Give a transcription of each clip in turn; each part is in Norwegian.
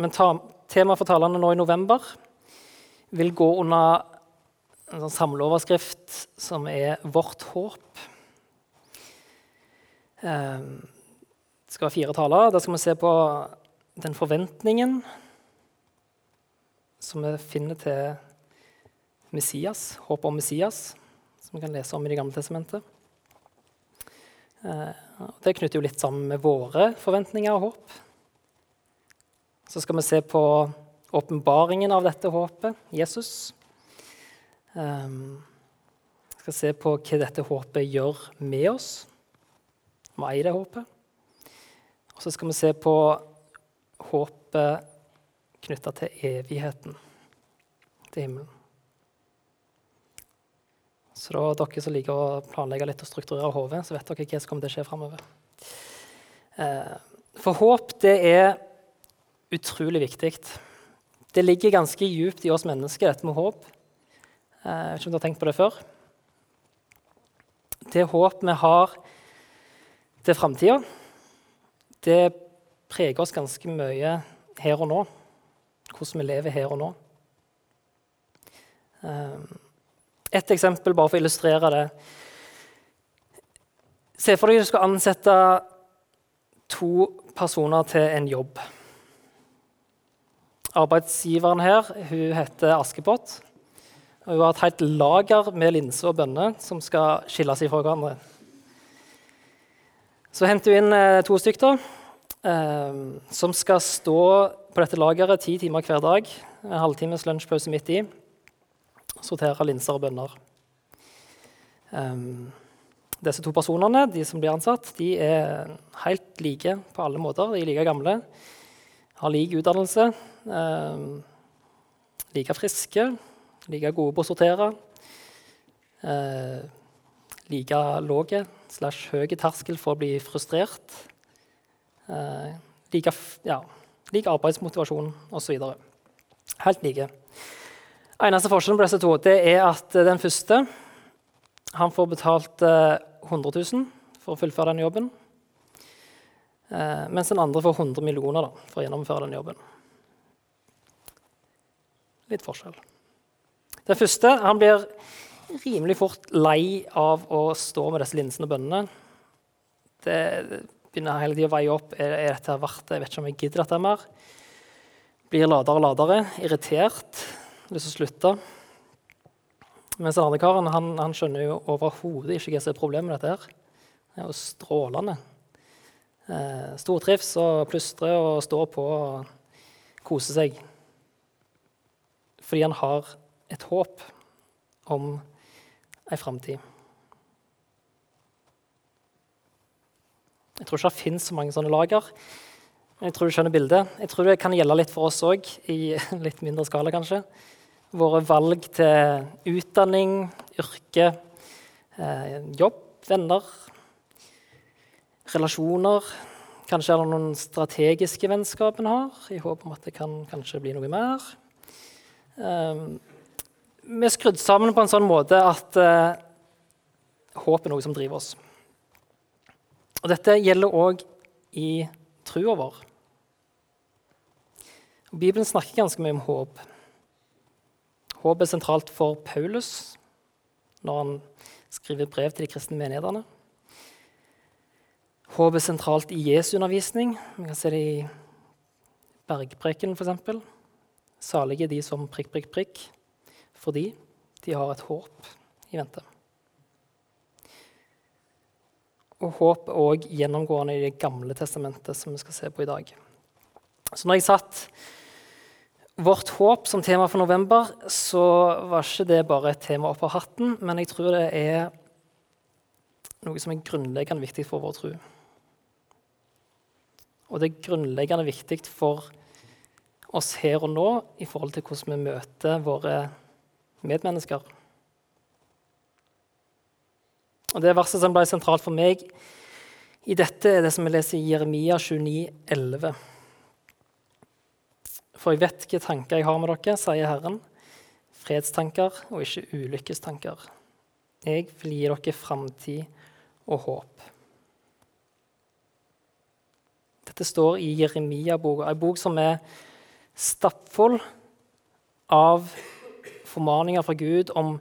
Men temaet for talene nå i november vil gå under en sånn samleoverskrift som er 'Vårt håp'. Ehm, det skal være fire taler. Da skal vi se på den forventningen som vi finner til Messias, håpet om Messias, som vi kan lese om i Det gamle testamentet. Ehm, det knytter jo litt sammen med våre forventninger og håp. Så skal vi se på åpenbaringen av dette håpet, Jesus. Um, skal se på hva dette håpet gjør med oss. Vi eier det håpet. Og så skal vi se på håpet knytta til evigheten, til himmelen. Så da dere som liker å planlegge litt og strukturere hodet, så vet dere hva som kommer til å skje framover. Eh, for håp, det er utrolig viktig. Det ligger ganske djupt i oss mennesker, dette med håp. Eh, jeg vet ikke om du har tenkt på det før. Det håp vi har til framtida, det preger oss ganske mye her og nå. Hvordan vi lever her og nå. Eh, et eksempel bare for å illustrere det. Se for deg at du skal ansette to personer til en jobb. Arbeidsgiveren her hun heter Askepott. Og hun har et helt lager med linser og bønner som skal skilles fra hverandre. Så henter hun inn eh, to stykker eh, som skal stå på dette lageret ti timer hver dag. En halvtimes lunsjpause midt i. Sortere linser og bønner. Um, disse to personene de som blir ansatt, de er helt like på alle måter. De er like gamle, har lik utdannelse, eh, like friske like gode på å sortere. Eh, like låg slash høy terskel for å bli frustrert. Eh, like, ja, like arbeidsmotivasjon osv. Helt like. Eneste forskjellen på disse to det er at den første han får betalt eh, 100 000 for å fullføre den jobben. Eh, mens den andre får 100 millioner da, for å gjennomføre den jobben. Litt forskjell. Den første han blir rimelig fort lei av å stå med disse linsene og bønnene. Det begynner hele tida å veie opp. Er, er dette verdt det? Jeg vet ikke om jeg gidder dette mer. Blir ladere og ladere, irritert, lyst til å slutte. Mens den andre karen han, han skjønner jo overhodet ikke hva som er problemet med dette. her. Det er jo strålende. Eh, stortrives og plystrer og står på og koser seg. Fordi han har et håp om ei framtid. Jeg tror ikke det finnes så mange sånne lager. Men jeg tror du skjønner bildet. Jeg tror det kan gjelde litt for oss òg, i litt mindre skala kanskje. Våre valg til utdanning, yrke, eh, jobb, venner, relasjoner. Kanskje er det noen strategiske vennskap en har, i håp om at det kan kanskje bli noe mer. Um, vi er skrudd sammen på en sånn måte at uh, håp er noe som driver oss. Og dette gjelder òg i trua vår. Bibelen snakker ganske mye om håp. Håp er sentralt for Paulus når han skriver brev til de kristne menighetene. Håp er sentralt i Jesu undervisning. Vi kan se det i Bergpreken, f.eks. Salige de som prikk, prikk, prikk fordi de har et håp i vente. Og håp er òg gjennomgående i Det gamle testamentet, som vi skal se på i dag. Så når jeg satt vårt håp som tema for november, så var ikke det bare et tema opp av hatten, men jeg tror det er noe som er grunnleggende viktig for vår tro. Og det er grunnleggende viktig for oss her og nå i forhold til hvordan vi møter våre medmennesker. Og Det verset som ble sentralt for meg i dette, er det som vi leser i Jeremia 29, 11. For jeg vet hvilke tanker jeg har med dere, sier Herren. Fredstanker og ikke ulykkestanker. Jeg vil gi dere framtid og håp. Dette står i Jeremia-boka, en bok som er stappfull av formaninger fra Gud om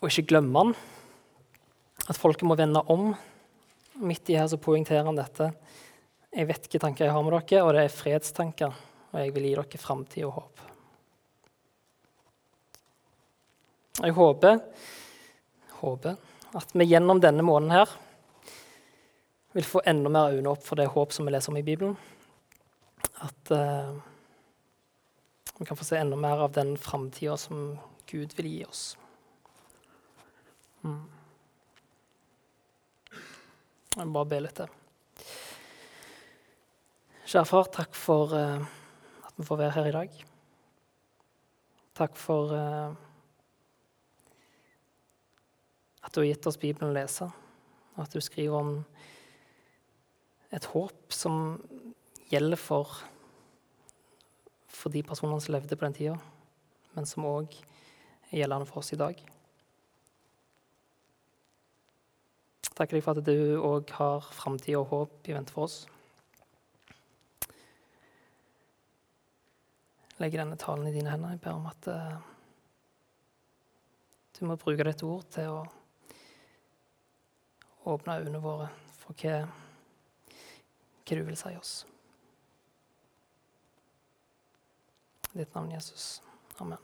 å ikke glemme han. At folket må vende om. Midt i her så poengterer han dette. Jeg vet hvilke tanker jeg har med dere, og det er fredstanker. Og jeg vil gi dere framtid og håp. Jeg håper, håper at vi gjennom denne måneden her vil få enda mer øyne opp for det håp som vi leser om i Bibelen. At uh, vi kan få se enda mer av den framtida som Gud vil gi oss. Mm. Jeg må bare be litt til. Kjære far, takk for uh, at vi får være her i dag. Takk for uh, at du har gitt oss Bibelen å lese, og at du skriver om et håp som gjelder for for de personene som levde på den tida, men som òg er gjeldende for oss i dag. Takker deg for at du òg har framtid og håp i vente for oss. Legger denne talen i dine hender. Jeg ber om at uh, du må bruke ditt ord til å åpne øynene våre for hva, vil si oss. I ditt navn, Jesus. Amen.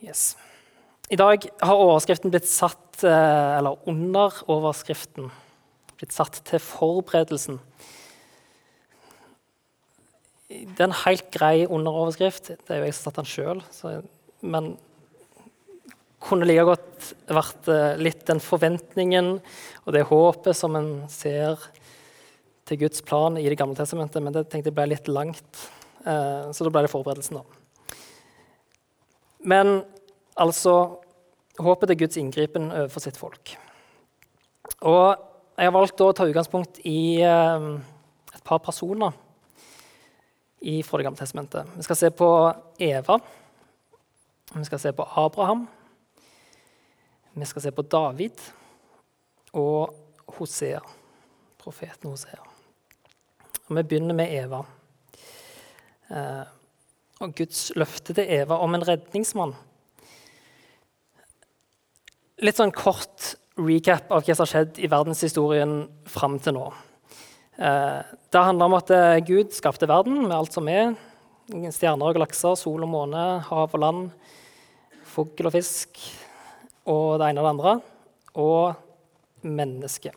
Yes. I dag har overskriften blitt satt, eh, eller under overskriften blitt satt til forberedelsen. Det er en helt grei underoverskrift. Det er jo jeg som har satt den sjøl. Men kunne like godt vært eh, litt den forventningen og det håpet som en ser til Guds plan i Det gamle testamentet, men det tenkte jeg ble litt langt. Eh, så da ble det forberedelsen, da. Men altså håpet til Guds inngripen overfor sitt folk. Og jeg har valgt å ta utgangspunkt i eh, et par personer fra Det gamle testamentet. Vi skal se på Eva. Vi skal se på Abraham. Vi skal se på David og Hosea, profeten Hosea. Og vi begynner med Eva. Eh, og Guds løfte til Eva om en redningsmann. Litt sånn kort recap av hva som har skjedd i verdenshistorien fram til nå. Eh, det handler om at eh, Gud skapte verden med alt som er. Stjerner og galakser, sol og måne, hav og land, fugl og fisk og det ene og det andre. Og mennesket.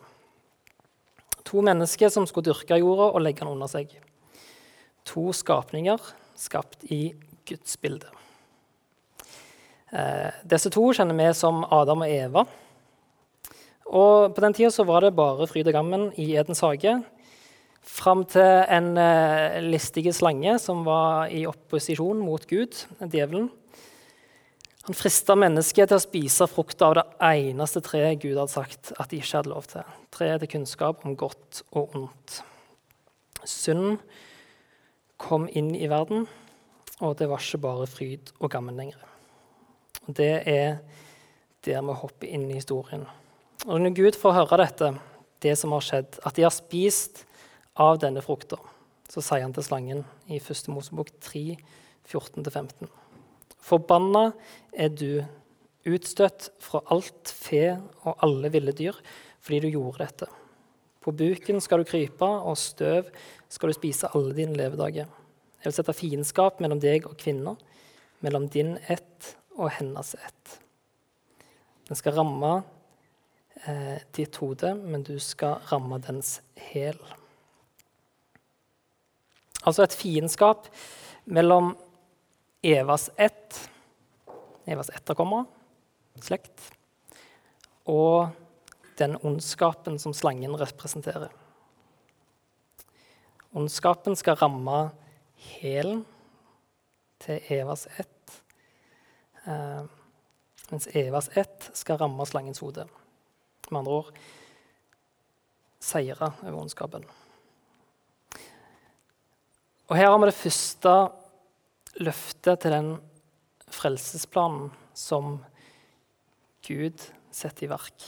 To mennesker som skulle dyrke jorda og legge den under seg. To skapninger skapt i Guds bilde. Eh, disse to kjenner vi som Adam og Eva. Og På den tida var det bare fryd og gammen i Edens hage. Fram til en eh, listig slange som var i opposisjon mot Gud, djevelen. Han frista mennesket til å spise frukt av det eneste treet Gud hadde sagt at de ikke hadde lov til. Treet til kunnskap om godt og ondt. Synd kom inn i verden, og det var ikke bare fryd og gammen lenger. Det er der vi hopper inn i historien. Og Når Gud får høre dette, det som har skjedd, at de har spist av denne frukta, så sier han til slangen i 1. Mosebok 3, 14-15. Forbanna er du, utstøtt fra alt fe og alle ville dyr, fordi du gjorde dette. På buken skal du krype, og støv skal du spise alle dine levedager. Jeg vil sette fiendskap mellom deg og kvinner, mellom din ett og hennes ett. Den skal ramme eh, ditt hode, men du skal ramme dens hæl. Altså et fiendskap mellom Evas ett, Evas etterkommere, slekt, og den ondskapen som slangen representerer. Ondskapen skal ramme hælen til Evas ett, eh, mens Evas ett skal ramme slangens hode. Med andre ord seire over ondskapen. Og Her har vi det første løftet til den frelsesplanen som Gud setter i verk.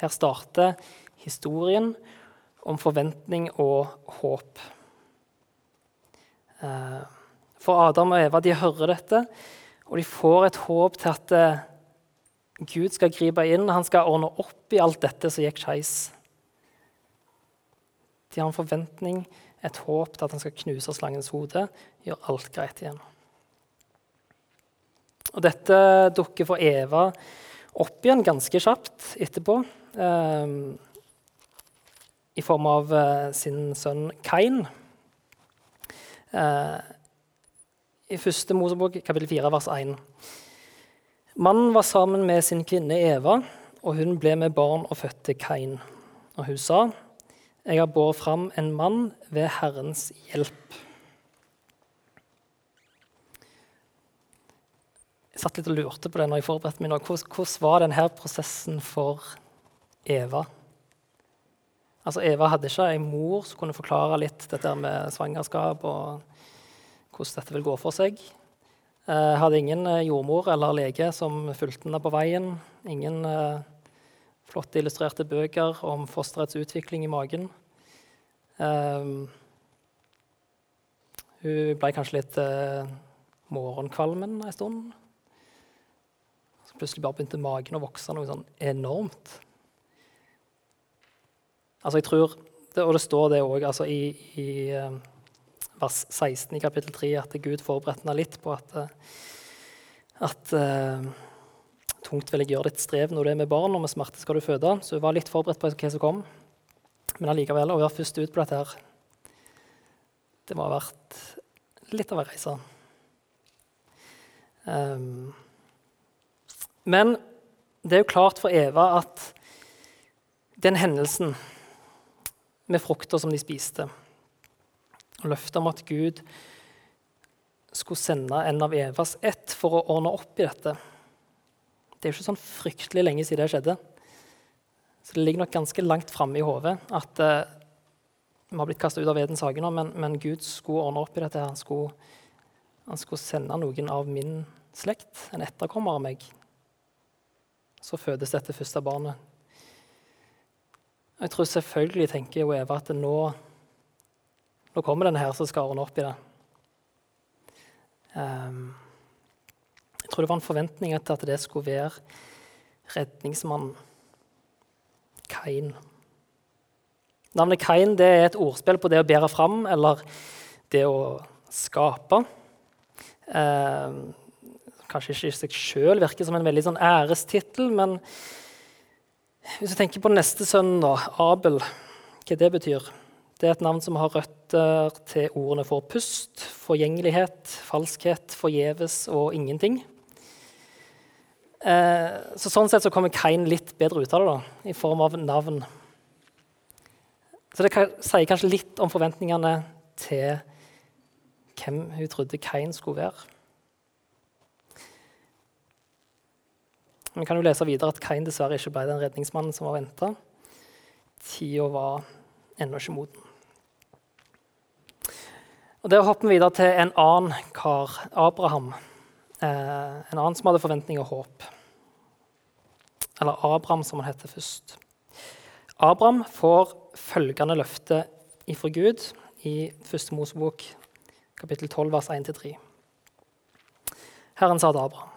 Her starter historien om forventning og håp. Eh, for Adam og Eva de hører dette, og de får et håp til at eh, Gud skal gripe inn. Han skal ordne opp i alt dette som gikk skeis. De har en forventning, et håp til at han skal knuse slangens hode, gjøre alt greit igjen. Og Dette dukker for Eva opp igjen ganske kjapt etterpå. Eh, I form av eh, sin sønn Kain. Eh, I første Mosebok, kapittel 4, vers 1. Mannen var sammen med sin kvinne Eva, og hun ble med barn og fødte Kain. Og hun sa, 'Jeg har båret fram en mann ved Herrens hjelp'. Jeg satt litt og lurte på det når jeg forberedte meg nå. Hvordan var denne prosessen for Eva? Altså, Eva hadde ikke en mor som kunne forklare litt dette med svangerskap og hvordan dette vil gå for seg. Jeg hadde ingen eh, jordmor eller lege som fulgte henne på veien. Ingen uh, flotte illustrerte bøker om fosterets utvikling i magen. Um, hun ble kanskje litt uh, morgenkvalmen en stund. Så plutselig bare begynte magen å vokse noe sånn enormt. Altså, jeg tror, det, Og det står det òg altså, i, i uh, vers 16 i kapittel 3 at Gud forberedte henne litt på at, eh, at uh, tungt vil jeg gjøre ditt strev når du er med barn, og med smerte skal du føde. Så hun var litt forberedt på hva som kom. Men allikevel, å være først ut på dette her, det må ha vært litt av en reise. Um, men det er jo klart for Eva at den hendelsen med frukter som de spiste og løftet om at Gud skulle sende en av Evas ett for å ordne opp i dette. Det er jo ikke sånn fryktelig lenge siden det skjedde. Så det ligger nok ganske langt framme i hodet at uh, vi har blitt kasta ut av Edens hage nå, men, men, Gud skulle ordne opp i dette. Han skulle, han skulle sende noen av min slekt, en etterkommer av meg. Så fødes dette første barnet. Jeg tror selvfølgelig tenker jo Eva at nå nå kommer denne her som skal ordne opp i det. Um, tror det var en forventning til at det skulle være redningsmannen Kain. Navnet Kain det er et ordspill på det å bære fram eller det å skape. Eh, kanskje ikke i seg sjøl virker som en veldig sånn ærestittel, men hvis du tenker på neste sønn, da, Abel, hva det betyr det er et navn som har røtter til ordene for pust, forgjengelighet, falskhet, forgjeves og ingenting. Eh, så sånn sett så kommer Kain litt bedre ut av det, da, i form av navn. Så det sier kanskje litt om forventningene til hvem hun trodde Kain skulle være. Vi kan jo lese videre at Kain dessverre ikke ble den redningsmannen som var venta. Tida var ennå ikke moden. Og Der hopper vi videre til en annen kar, Abraham. Eh, en annen som hadde forventning og håp. Eller Abraham, som han heter først. Abraham får følgende løfte ifra Gud i 1. Mosebok kapittel 12, vers 1-3. Herren sa til Abraham.: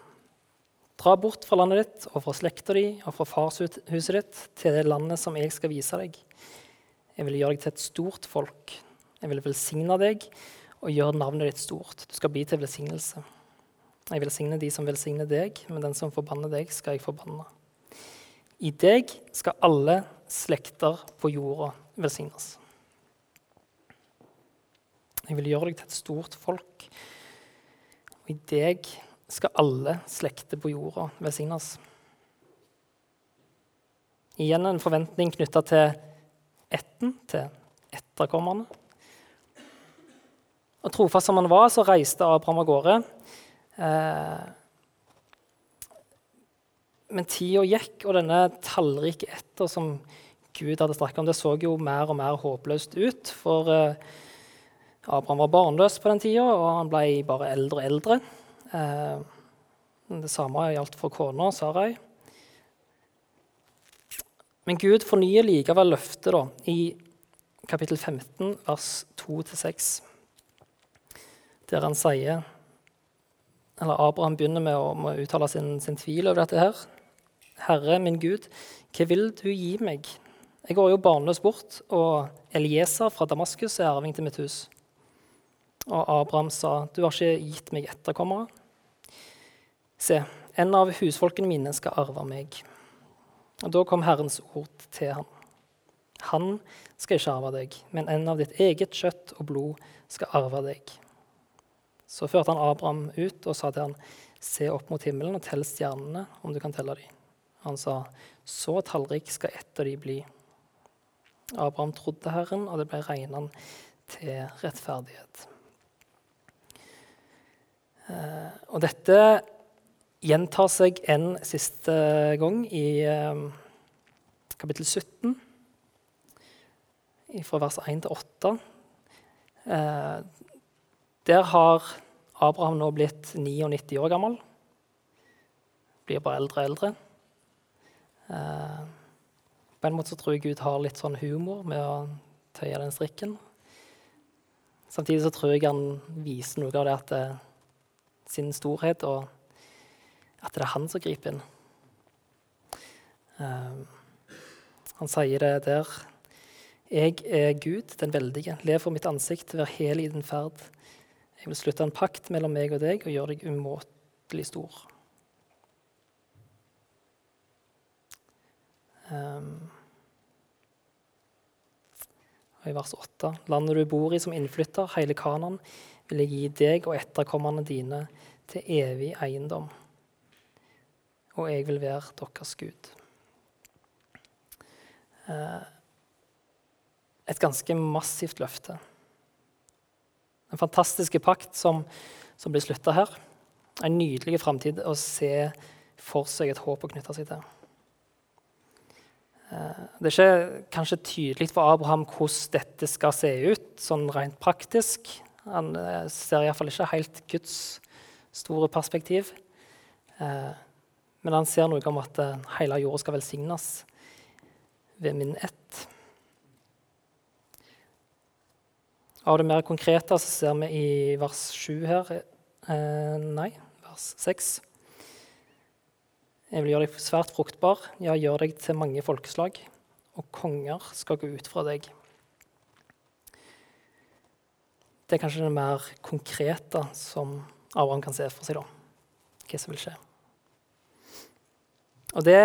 Dra bort fra landet ditt og fra slekta di og fra farshuset ditt til det landet som jeg skal vise deg. Jeg vil gjøre deg til et stort folk jeg vil velsigne deg og gjøre navnet ditt stort. Du skal bli til velsignelse. Jeg vil velsigne de som velsigner deg, men den som forbanner deg, skal jeg forbanne. I deg skal alle slekter på jorda velsignes. Jeg vil gjøre deg til et stort folk. Og i deg skal alle slekter på jorda velsignes. Igjen en forventning knytta til etten, til etterkommerne. Og trofast som han var, så reiste Abraham av gårde. Eh, men tida gikk, og denne tallrike etter som Gud hadde snakket om, det så jo mer og mer håpløst ut. For eh, Abraham var barnløs på den tida, og han ble bare eldre og eldre. Eh, det samme gjaldt for kona, Sarai. Men Gud fornyer likevel løftet da, i kapittel 15, vers 2-6, der han sier Eller Abraham begynner med å, med å uttale sin, sin, tvil over dette her. Herre, min Gud, hva vil du gi meg? Jeg går jo barnløs bort, og Elieser fra Damaskus er arving til mitt hus. Og Abraham sa, du har ikke gitt meg etterkommere. Se, en av husfolkene mine skal arve meg. Og Da kom Herrens ord til ham. Han skal ikke arve deg, men en av ditt eget kjøtt og blod skal arve deg. Så førte han Abraham ut og sa til han, se opp mot himmelen og tell stjernene, om du kan telle dem. Han sa, så tallrik skal ett av de bli. Abraham trodde Herren, og det ble regnet til rettferdighet. Eh, og dette gjentar seg en siste gang i eh, kapittel 17, fra vers 1 til 8. Eh, der har Abraham nå blitt 99 år gammel. Blir bare eldre og eldre. Eh, på en måte så tror jeg Gud har litt sånn humor med å tøye den strikken. Samtidig så tror jeg han viser noe av det at det, sin storhet, og at det er han som griper inn. Eh, han sier det der. Jeg er Gud, den veldige. Lev for mitt ansikt, vær hel i din ferd. Jeg vil slutte en pakt mellom meg og deg og gjøre deg umåtelig stor. Um, og I vers 8.: Landet du bor i som innflytter, hele Kanan, vil jeg gi deg og etterkommerne dine til evig eiendom. Og jeg vil være deres Gud. Uh, et ganske massivt løfte. En fantastiske pakt som, som blir slutta her. En nydelig framtid å se for seg et håp å knytte seg til. Eh, det er ikke kanskje tydelig for Abraham hvordan dette skal se ut, sånn rent praktisk. Han eh, ser iallfall ikke helt Guds store perspektiv. Eh, men han ser noe om at hele jorda skal velsignes ved min ett. Av det mer konkrete så ser vi i vers 7 her eh, Nei, vers 6. Jeg vil gjøre deg svært fruktbar, ja, gjør deg til mange folkeslag, og konger skal gå ut fra deg. Det er kanskje det mer konkrete som Abraham kan se for seg, da. Hva som vil skje. Og det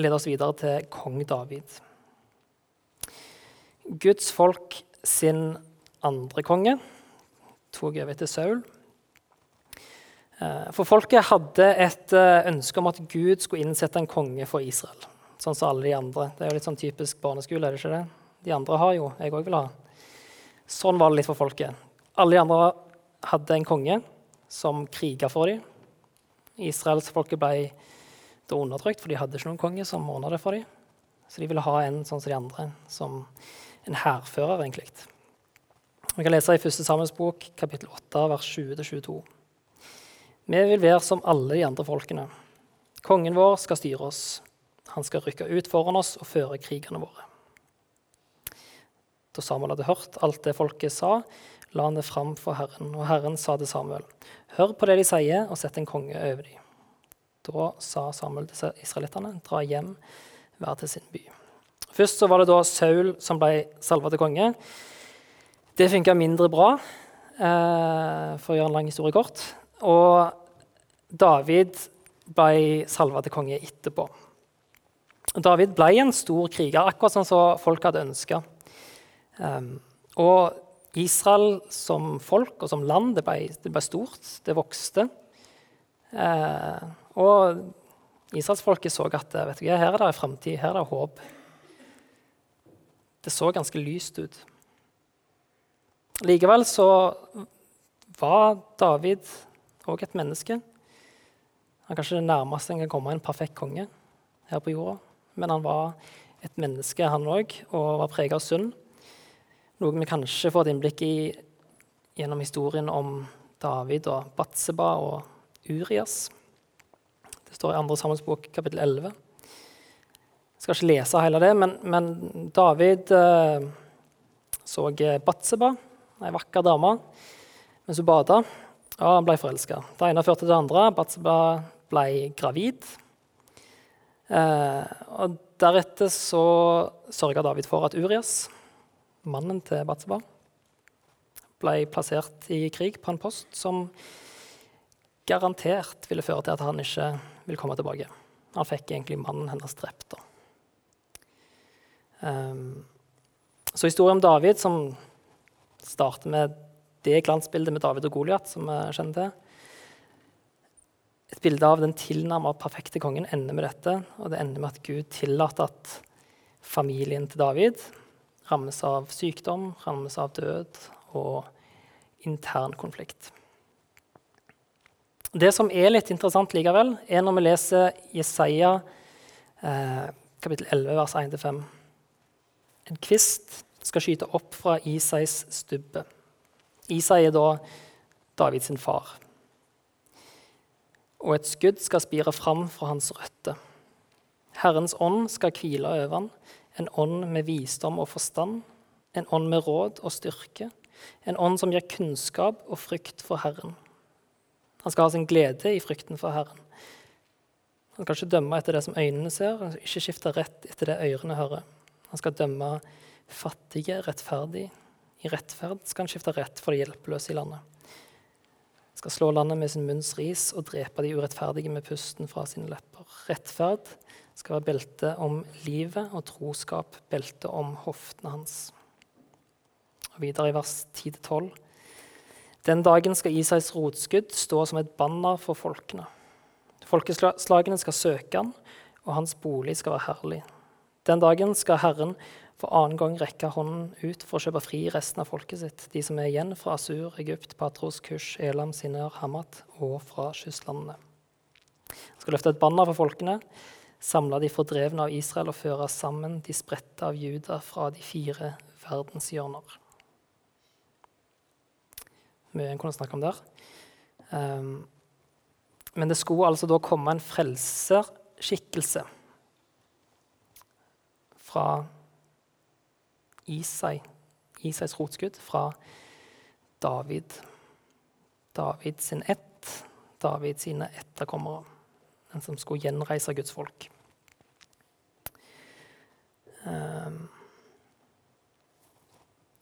leder oss videre til kong David. Guds folk sin andre konge tok over til Saul. Eh, for folket hadde et eh, ønske om at Gud skulle innsette en konge for Israel. Sånn som alle de andre. Det er jo litt sånn typisk barneskole. er det ikke det? De andre har jo, jeg òg vil ha. Sånn var det litt for folket. Alle de andre hadde en konge som kriga for dem. Israelsfolket ble da undertrykt, for de hadde ikke noen konge som ordna det for dem. Så de ville ha en sånn som de andre, som en hærfører, egentlig. Vi kan lese i 1. Samuels kapittel 8, vers 20-22. Vi vil være som alle de andre folkene. Kongen vår skal styre oss. Han skal rykke ut foran oss og føre krigene våre. Da Samuel hadde hørt alt det folket sa, la han det fram for Herren. Og Herren sa til Samuel, hør på det de sier, og sett en konge over dem. Da sa Samuel til israelittene, dra hjem, vær til sin by. Først så var det da Saul som ble salva til konge. Det funka mindre bra, eh, for å gjøre en lang historie kort. Og David ble salva til konge etterpå. David ble en stor kriger, akkurat sånn som folk hadde ønska. Um, og Israel som folk og som land det ble, det ble stort, det vokste. Uh, og israelsfolket så at vet du, her er det framtid, her er det håp. Det så ganske lyst ut. Likevel så var David òg et menneske. Han er kanskje det nærmeste en kan komme en perfekt konge her på jorda. Men han var et menneske, han òg, og var preget av synd. Noe vi kanskje får et innblikk i gjennom historien om David og Batseba og Urias. Det står i 2. Sammensbok kapittel 11. Skal ikke lese hele det, men, men David eh, så Batseba, ei vakker dame, mens hun bada. Og han ble forelska. Det ene førte til det andre. Batseba ble gravid. Eh, og deretter så sørga David for at Urias, mannen til Batseba, ble plassert i krig på en post som garantert ville føre til at han ikke ville komme tilbake. Han fikk egentlig mannen hennes drept. Um, så historien om David, som starter med det glansbildet med David og Goliat, som vi kjenner til Et bilde av den tilnærma perfekte kongen ender med dette. Og det ender med at Gud tillater at familien til David rammes av sykdom, rammes av død og intern konflikt. Det som er litt interessant likevel, er når vi leser Jesaja eh, kapittel 11, vers 1-5. En kvist skal skyte opp fra Isais stubbe. Isai er da Davids far. Og et skudd skal spire fram fra hans røtter. Herrens ånd skal hvile over han, en ånd med visdom og forstand, en ånd med råd og styrke, en ånd som gir kunnskap og frykt for Herren. Han skal ha sin glede i frykten for Herren. Han skal ikke dømme etter det som øynene ser, ikke skifte rett etter det ørene hører. Han skal dømme fattige rettferdig. I rettferd skal han skifte rett for de hjelpeløse i landet. Han skal slå landet med sin munns ris og drepe de urettferdige med pusten fra sine lepper. Rettferd skal være belte om livet, og troskap belte om hoftene hans. Og videre i vers 10-12. Den dagen skal Isais rotskudd stå som et banner for folkene. Folkeslagene skal søke han, og hans bolig skal være herlig. Den dagen skal Herren for annen gang rekke hånden ut for å kjøpe fri resten av folket sitt, de som er igjen fra Asur, Egypt, Patros, Kush, Elam, Sinør, Hamat og fra kystlandene. Han skal løfte et banner for folkene, samle de fordrevne av Israel og føre sammen de spredte av Juda fra de fire verdenshjørner mye en kunne snakke om der. Um, men det skulle altså da komme en frelserskikkelse fra Isai, Isais rotskudd, fra David. David sin ett, David sine etterkommere. Den som skulle gjenreise Guds folk. Um,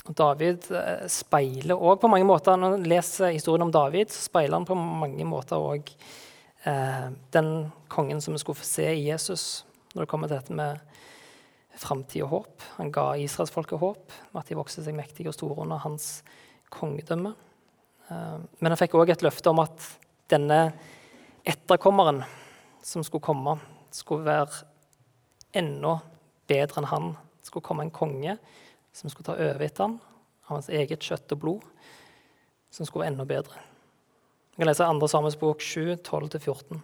David eh, speiler òg på mange måter Når man leser historien om David, så speiler han på mange måter òg eh, den kongen som vi skulle få se i Jesus når det kommer til dette med framtid og håp. Han ga israelsfolket håp med at de vokste seg mektige og store under hans kongedømme. Eh, men han fikk òg et løfte om at denne etterkommeren som skulle komme, skulle være enda bedre enn han. Det skulle komme en konge som skulle ta over etter ham, av hans eget kjøtt og blod, som skulle være enda bedre. Vi kan lese 2. Samuels bok 7, 12-14.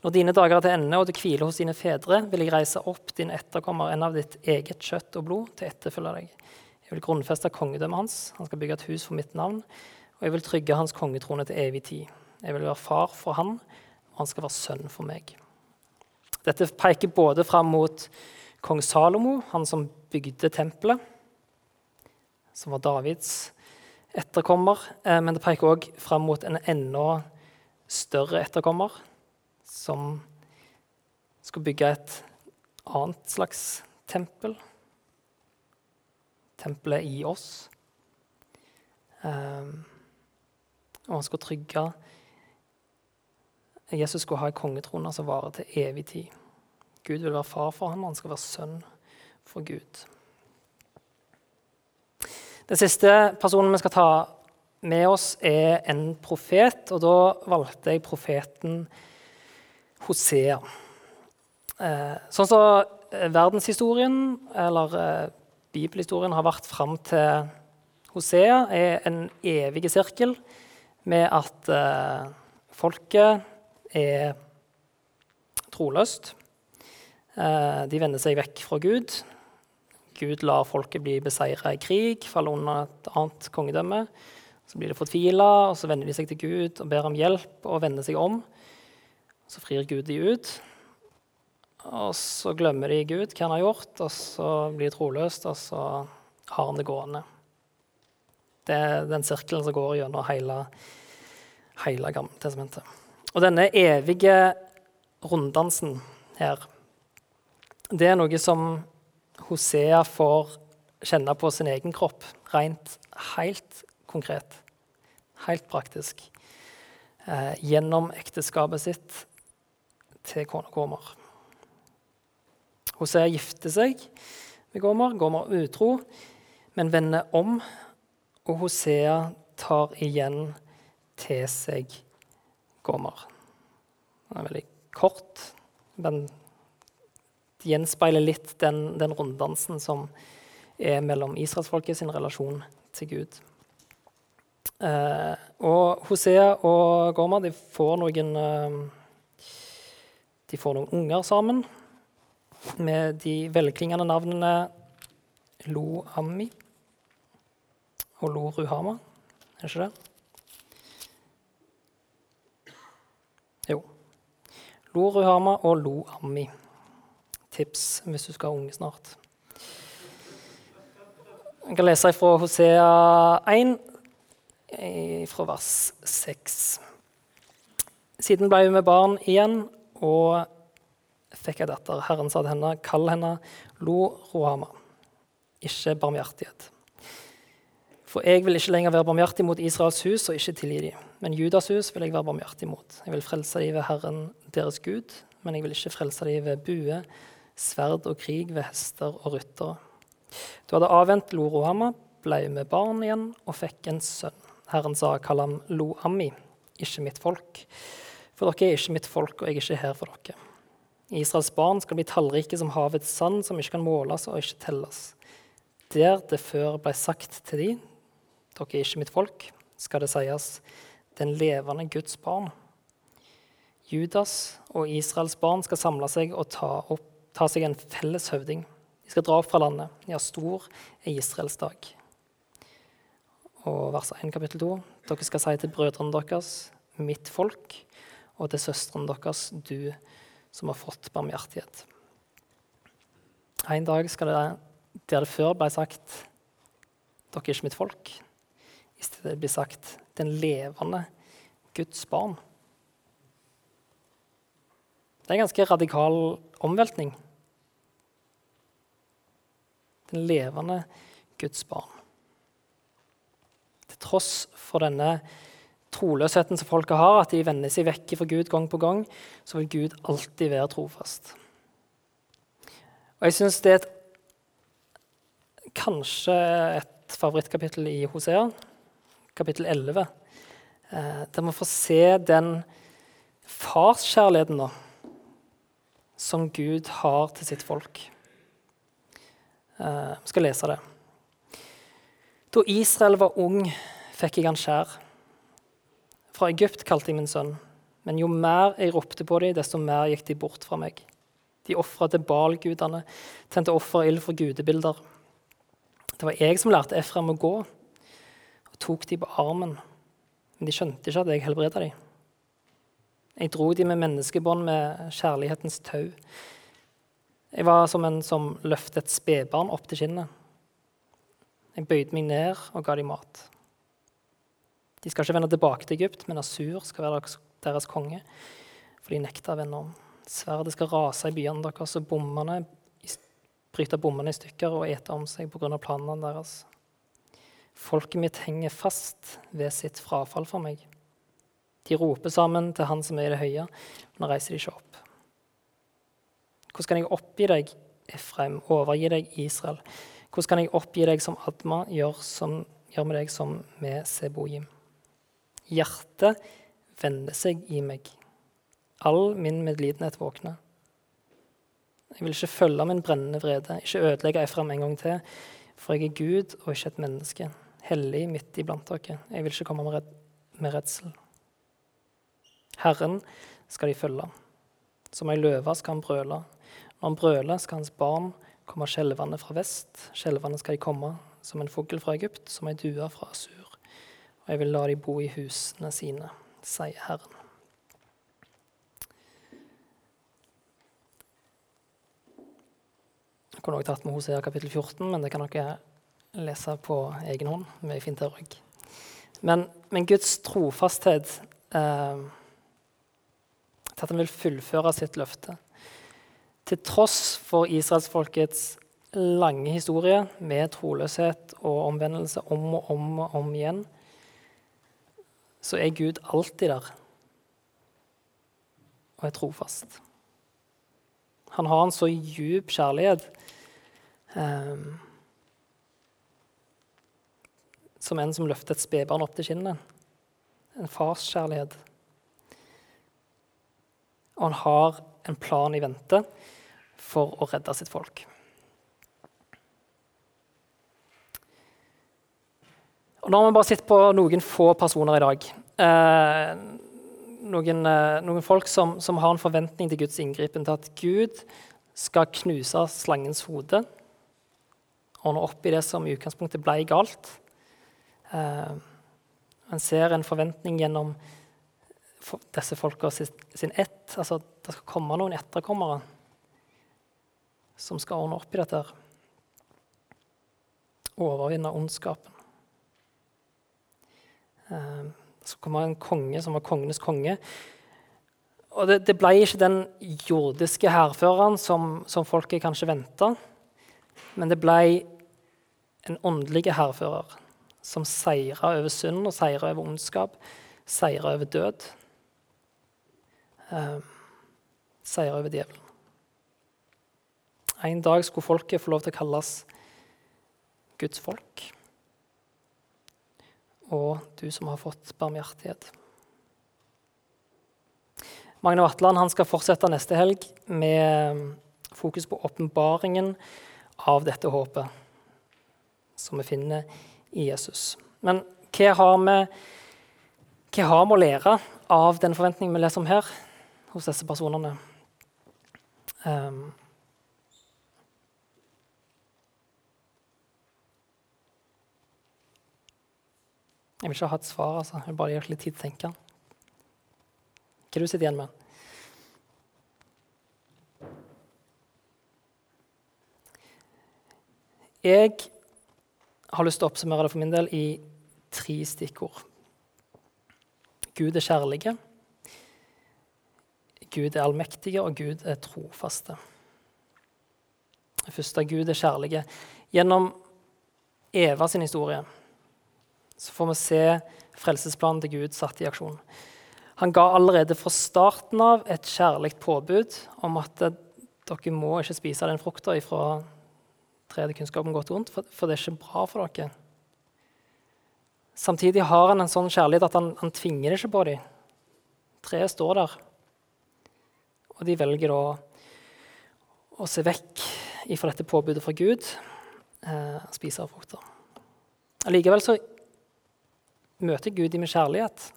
Når dine dager er til ende, og du hviler hos dine fedre, vil jeg reise opp din etterkommer, en av ditt eget kjøtt og blod, til etterfølge deg. Jeg vil grunnfeste kongedømmet hans, han skal bygge et hus for mitt navn, og jeg vil trygge hans kongetrone til evig tid. Jeg vil være far for han, og han skal være sønn for meg. Dette peker både fram mot kong Salomo, han som bygde tempelet, som var Davids etterkommer. Eh, men det peker òg fram mot en enda større etterkommer, som skulle bygge et annet slags tempel. Tempelet i oss. Eh, og han skulle trygge Jesus skulle ha en kongetrone som varer til evig tid. Gud vil være far for ham, og han skal være sønn for Gud. Den siste personen vi skal ta med oss, er en profet. Og da valgte jeg profeten Hosea. Eh, sånn som så verdenshistorien, eller eh, bibelhistorien, har vært fram til Hosea, er en evig sirkel med at eh, folket er troløst. Eh, de vender seg vekk fra Gud. Gud lar folket bli beseira i krig, falle under et annet kongedømme. Så blir de fortvila, og så vender de seg til Gud og ber om hjelp og vender seg om. Så frir Gud de ut. Og så glemmer de Gud, hva han har gjort, og så blir de troløst, og så har han det gående. Det er den sirkelen som går gjennom hele, hele Gamle testamentet. Og denne evige runddansen her, det er noe som Hosea får kjenne på sin egen kropp, rent helt konkret, helt praktisk, eh, gjennom ekteskapet sitt til kona Gomer. Hosea gifter seg med Gomer, Gomer utro, men vender om, og Hosea tar igjen til seg Gomer. Den er veldig kort, men det gjenspeiler litt den, den runddansen som er mellom israelsfolket sin relasjon til Gud. Eh, og Hosea og Gomer de får noen eh, De får noen unger sammen med de velklingende navnene Lo Ammi og Lo Ruhama. Er det ikke det? Jo. Lo Ruhama og Lo Ammi. Tips hvis du skal ha unge snart. Jeg kan lese fra Hosea 1, fra vers 6. Siden ble vi med barn igjen og fikk ei datter. Herren sa til henne, kall henne Lo Rohama, ikke barmhjertighet. For jeg vil ikke lenger være barmhjertig mot Israels hus og ikke tilgi dem. Men Judas hus vil jeg være barmhjertig mot. Jeg vil frelse dem ved Herren deres Gud, men jeg vil ikke frelse dem ved bue, sverd og krig, ved hester og ryttere. Du hadde avvent Lo Rohama, ble med barn igjen og fikk en sønn. Herren sa, kall ham Lo-ami, ikke mitt folk. For dere er ikke mitt folk, og jeg er ikke her for dere. Israels barn skal bli tallrike som havets sand, som ikke kan måles og ikke telles. Der det før ble sagt til de, dere er ikke mitt folk, skal det sies, den levende Guds barn. Judas og Israels barn skal samle seg og ta, opp, ta seg en felles høvding. De skal dra opp fra landet. Ja, stor er Israels dag. Og vers 1, kapittel 2. Dere skal si til brødrene deres, mitt folk, og til søstrene deres, du som har fått barmhjertighet. En dag skal det, der det før ble sagt dere er ikke mitt folk, i stedet blir sagt 'den levende Guds barn'. Det er en ganske radikal omveltning. Den levende Guds barn. Til tross for denne troløsheten som folket har, at de vender seg vekk fra Gud gang på gang, så vil Gud alltid være trofast. Og jeg syns det er et, kanskje et favorittkapittel i Hosea kapittel 11, eh, der vi får se den farskjærligheten da, som Gud har til sitt folk. Eh, vi skal lese det. Da Israel var ung, fikk jeg han skjær. Fra Egypt kalte jeg min sønn. Men jo mer jeg ropte på dem, desto mer gikk de bort fra meg. De ofra til Baal-gudene, tente offerild for gudebilder. Det var jeg som lærte Efraim å gå, og tok de på armen, men de skjønte ikke at jeg helbreda dem. Jeg dro de med menneskebånd med kjærlighetens tau. Jeg var som en som løftet et spedbarn opp til kinnet. Jeg bøyde meg ned og ga dem mat. De skal ikke vende tilbake til Egypt, men Asur skal være deres konge, for de nekta å vende om. Sverdet skal rase i byene deres og bommene, bryte bommene i stykker og ete om seg pga. planene deres. Folket mitt henger fast ved sitt frafall for meg. De roper sammen til Han som er i det høye, men reiser de ikke opp. Hvordan kan jeg oppgi deg, Efraim, overgi deg, Israel? Hvordan kan jeg oppgi deg som Adma, gjør, som, gjør med deg som med Seboim? Hjertet vender seg i meg. All min medlidenhet våkner. Jeg vil ikke følge min brennende vrede, ikke ødelegge Efram en gang til, for jeg er Gud og ikke et menneske hellig midt iblant dere. Jeg vil ikke komme med, red med redsel. Herren skal de følge. Som ei løve skal han brøle. Når han brøler, skal hans barn komme skjelvende fra vest. Skjelvende skal de komme som en fugl fra Egypt, som ei due fra Asur. Og jeg vil la de bo i husene sine, sier Herren. Jeg kunne også tatt med Hosea kapittel 14, men det kan dere lese på egen hånd med fint rygg. Men, men, Guds trofasthet eh, til at han vil fullføre sitt løfte. Til tross for israelsfolkets lange historie med troløshet og omvendelse om og om og om igjen, så er Gud alltid der og er trofast. Han har en så djup kjærlighet eh, som en som løfter et spedbarn opp til kinnet. En fars kjærlighet. Og han har en plan i vente for å redde sitt folk. Og nå har vi bare sett på noen få personer i dag. Eh, noen, eh, noen, folk som, som, har en forventning til Guds inngripen, til at Gud skal knuse slangens hode, ordne opp i det som i utgangspunktet ble galt. Eh, en ser en forventning gjennom disse folka sin, sin ett. Altså det skal komme noen etterkommere som skal ordne opp i dette. Overvinne ondskapen. Så kom en konge som var kongenes konge. Og det, det ble ikke den jordiske hærføreren som, som folket kanskje venta, men det ble en åndelig hærfører som seira over synd og seira over ondskap, seira over død. Eh, seira over djevelen. En dag skulle folket få lov til å kalles Guds folk og du som har fått barmhjertighet. Magne Vatland skal fortsette neste helg med fokus på åpenbaringen av dette håpet som vi finner i Jesus. Men hva har vi, hva har vi å lære av den forventningen vi leser om her, hos disse personene? Um, Jeg vil ikke ha et svar. altså. Jeg vil bare gi litt tid til å tenke. Hva du sitter igjen med? Jeg har lyst til å oppsummere det for min del i tre stikkord. Gud er kjærlige, Gud er allmektige, og Gud er trofaste. Det første Gud er kjærlige. Gjennom Eva sin historie så får vi se frelsesplanen til Gud satt i aksjon. Han ga allerede fra starten av et kjærlig påbud om at dere må ikke spise den frukta fra treet kunnskapen godt vondt, for, det er ikke bra for dere. Samtidig har han en sånn kjærlighet at han, han tvinger det ikke på dem. Treet står der, og de velger da å se vekk ifra dette påbudet fra Gud, eh, spise av frukter. Allikevel så møter Gud dem med kjærlighet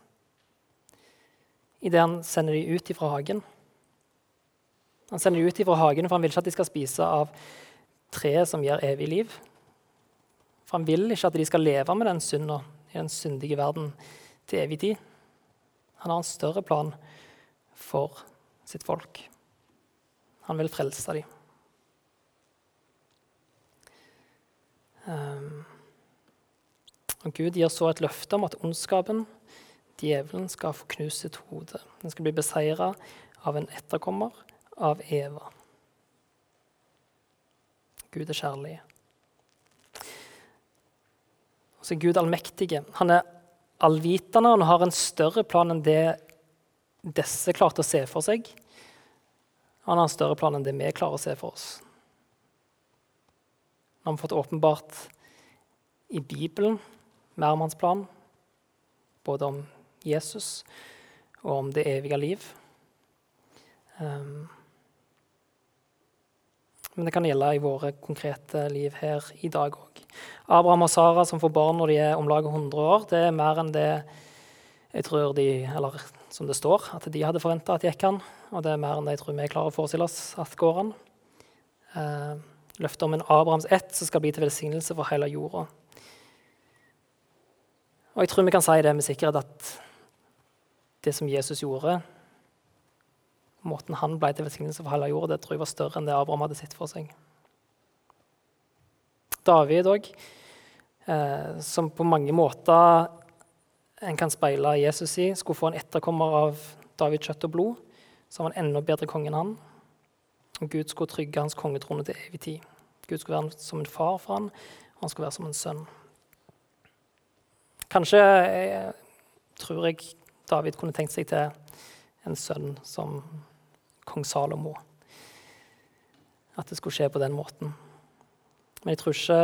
idet han sender dem ut fra hagen. Han sender dem ut fra hagen, for han vil ikke at de skal spise av treet som gir evig liv. For han vil ikke at de skal leve med den synda i den syndige verden til evig tid. Han har en større plan for sitt folk. Han vil frelse dem. Um, og Gud gir så et løfte om at ondskapen, djevelen, skal få knust sitt hode. Den skal bli beseira av en etterkommer av Eva. Gud er kjærlig. Og så er Gud allmektige. Han er allvitende og han har en større plan enn det disse klarte å se for seg. Han har en større plan enn det vi klarer å se for oss. Han har fått åpenbart i Bibelen mer om hans plan, både om Jesus og om det evige liv. Um, men det kan gjelde i våre konkrete liv her i dag òg. Abraham og Sara som får barn når de er om lag 100 år, det er mer enn det jeg tror de, eller som det står, at de hadde forventa at gikk an. Og det er mer enn det jeg tror vi klarer å forestille oss at går an. Uh, løftet om en Abrahams ett som skal bli til velsignelse for hele jorda. Og jeg tror vi kan si det med sikkerhet at det som Jesus gjorde, måten han ble til velsignelse for hele jorda, det tror jeg var større enn det Abraham hadde sett for seg. David òg eh, som på mange måter en kan speile Jesus i, skulle få en etterkommer av David kjøtt og blod, så var han enda bedre konge enn han. Og Gud skulle trygge hans kongetrone til evig tid. Gud skulle være som en far for han, og han skulle være som en sønn. Kanskje jeg, tror jeg David kunne tenkt seg til en sønn som kong Salomo. At det skulle skje på den måten. Men jeg tror ikke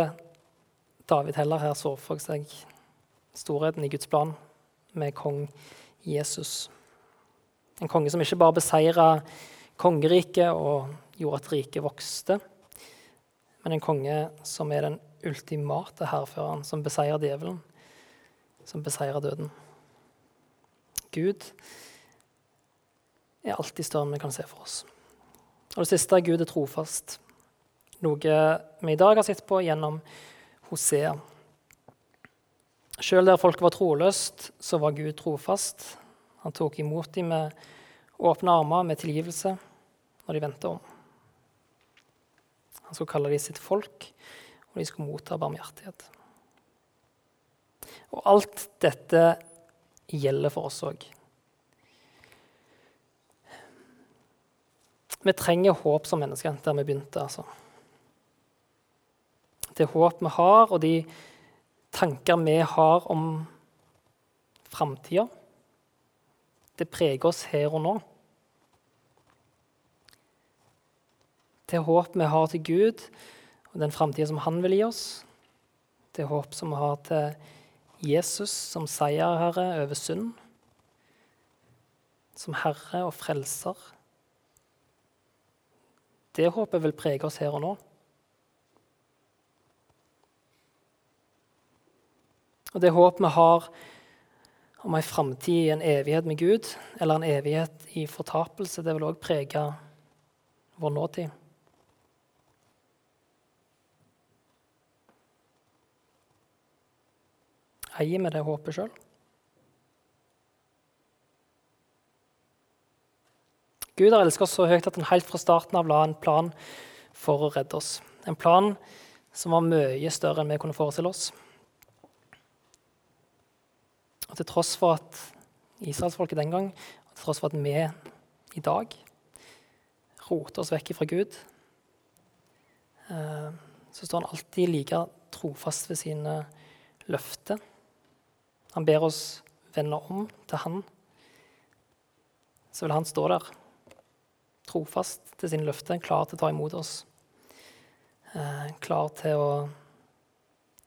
David heller her så for seg storheten i Guds plan med kong Jesus. En konge som ikke bare beseira kongeriket og gjorde at riket vokste, men en konge som er den ultimate hærføreren, som beseirer djevelen, som beseirer døden. Gud er alltid større enn vi kan se for oss. Og det siste Gud er trofast, noe vi i dag har sett på gjennom Hosea. Sjøl der folket var troløst, så var Gud trofast. Han tok imot dem med åpne armer, med tilgivelse, når de vendte om. Han skulle kalle dem sitt folk, og de skulle motta barmhjertighet. Og alt dette gjelder for oss òg. Vi trenger håp som mennesker, der vi begynte. altså. Det håp vi har, og de tanker vi har om framtida, det preger oss her og nå. Det håp vi har til Gud og den framtida som Han vil gi oss, det håp som vi har til Jesus som seierherre over synd, som herre og frelser. Det håpet vil prege oss her og nå. Og det håp vi har om ei framtid i en evighet med Gud, eller en evighet i fortapelse, det vil òg prege vår nåtid. Eier vi det håpet sjøl? Gud har elsket oss så høyt at han helt fra starten av la en plan for å redde oss. En plan som var mye større enn vi kunne forestille oss. Og til tross for at israelsfolket den gang, og til tross for at vi i dag roter oss vekk fra Gud, eh, så står han alltid like trofast ved sine løfter. Han ber oss vende om til han. Så vil han stå der, trofast til sine løfter, klar til å ta imot oss. Eh, klar til å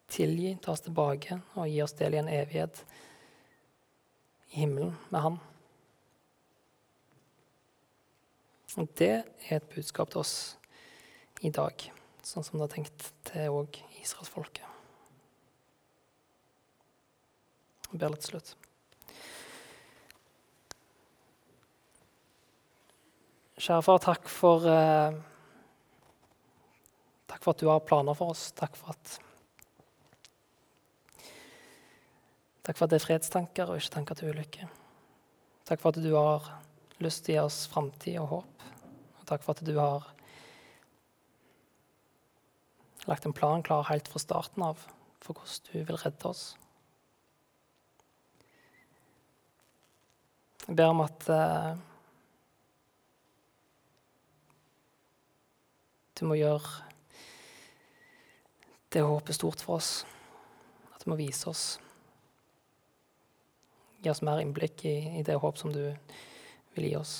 tilgi, ta oss tilbake og gi oss del i en evighet i himmelen med Han. Og det er et budskap til oss i dag, sånn som det er tenkt til òg israelsfolket. Jeg ber litt slutt. Kjære far, takk for, eh, takk for at du har planer for oss. Takk for at Takk for at det er fredstanker og ikke tanker til ulykke. Takk for at du har lyst til å gi oss framtid og håp. Og takk for at du har lagt en plan klar helt fra starten av for hvordan du vil redde oss. Jeg ber om at uh, du må gjøre det håpet stort for oss. At du må vise oss Gi oss mer innblikk i, i det håp som du vil gi oss.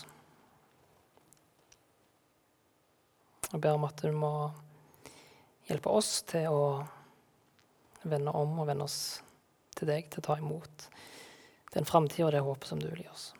Jeg ber om at du må hjelpe oss til å vende om og vende oss til deg, til å ta imot den framtida og det håpet som du vil gi oss.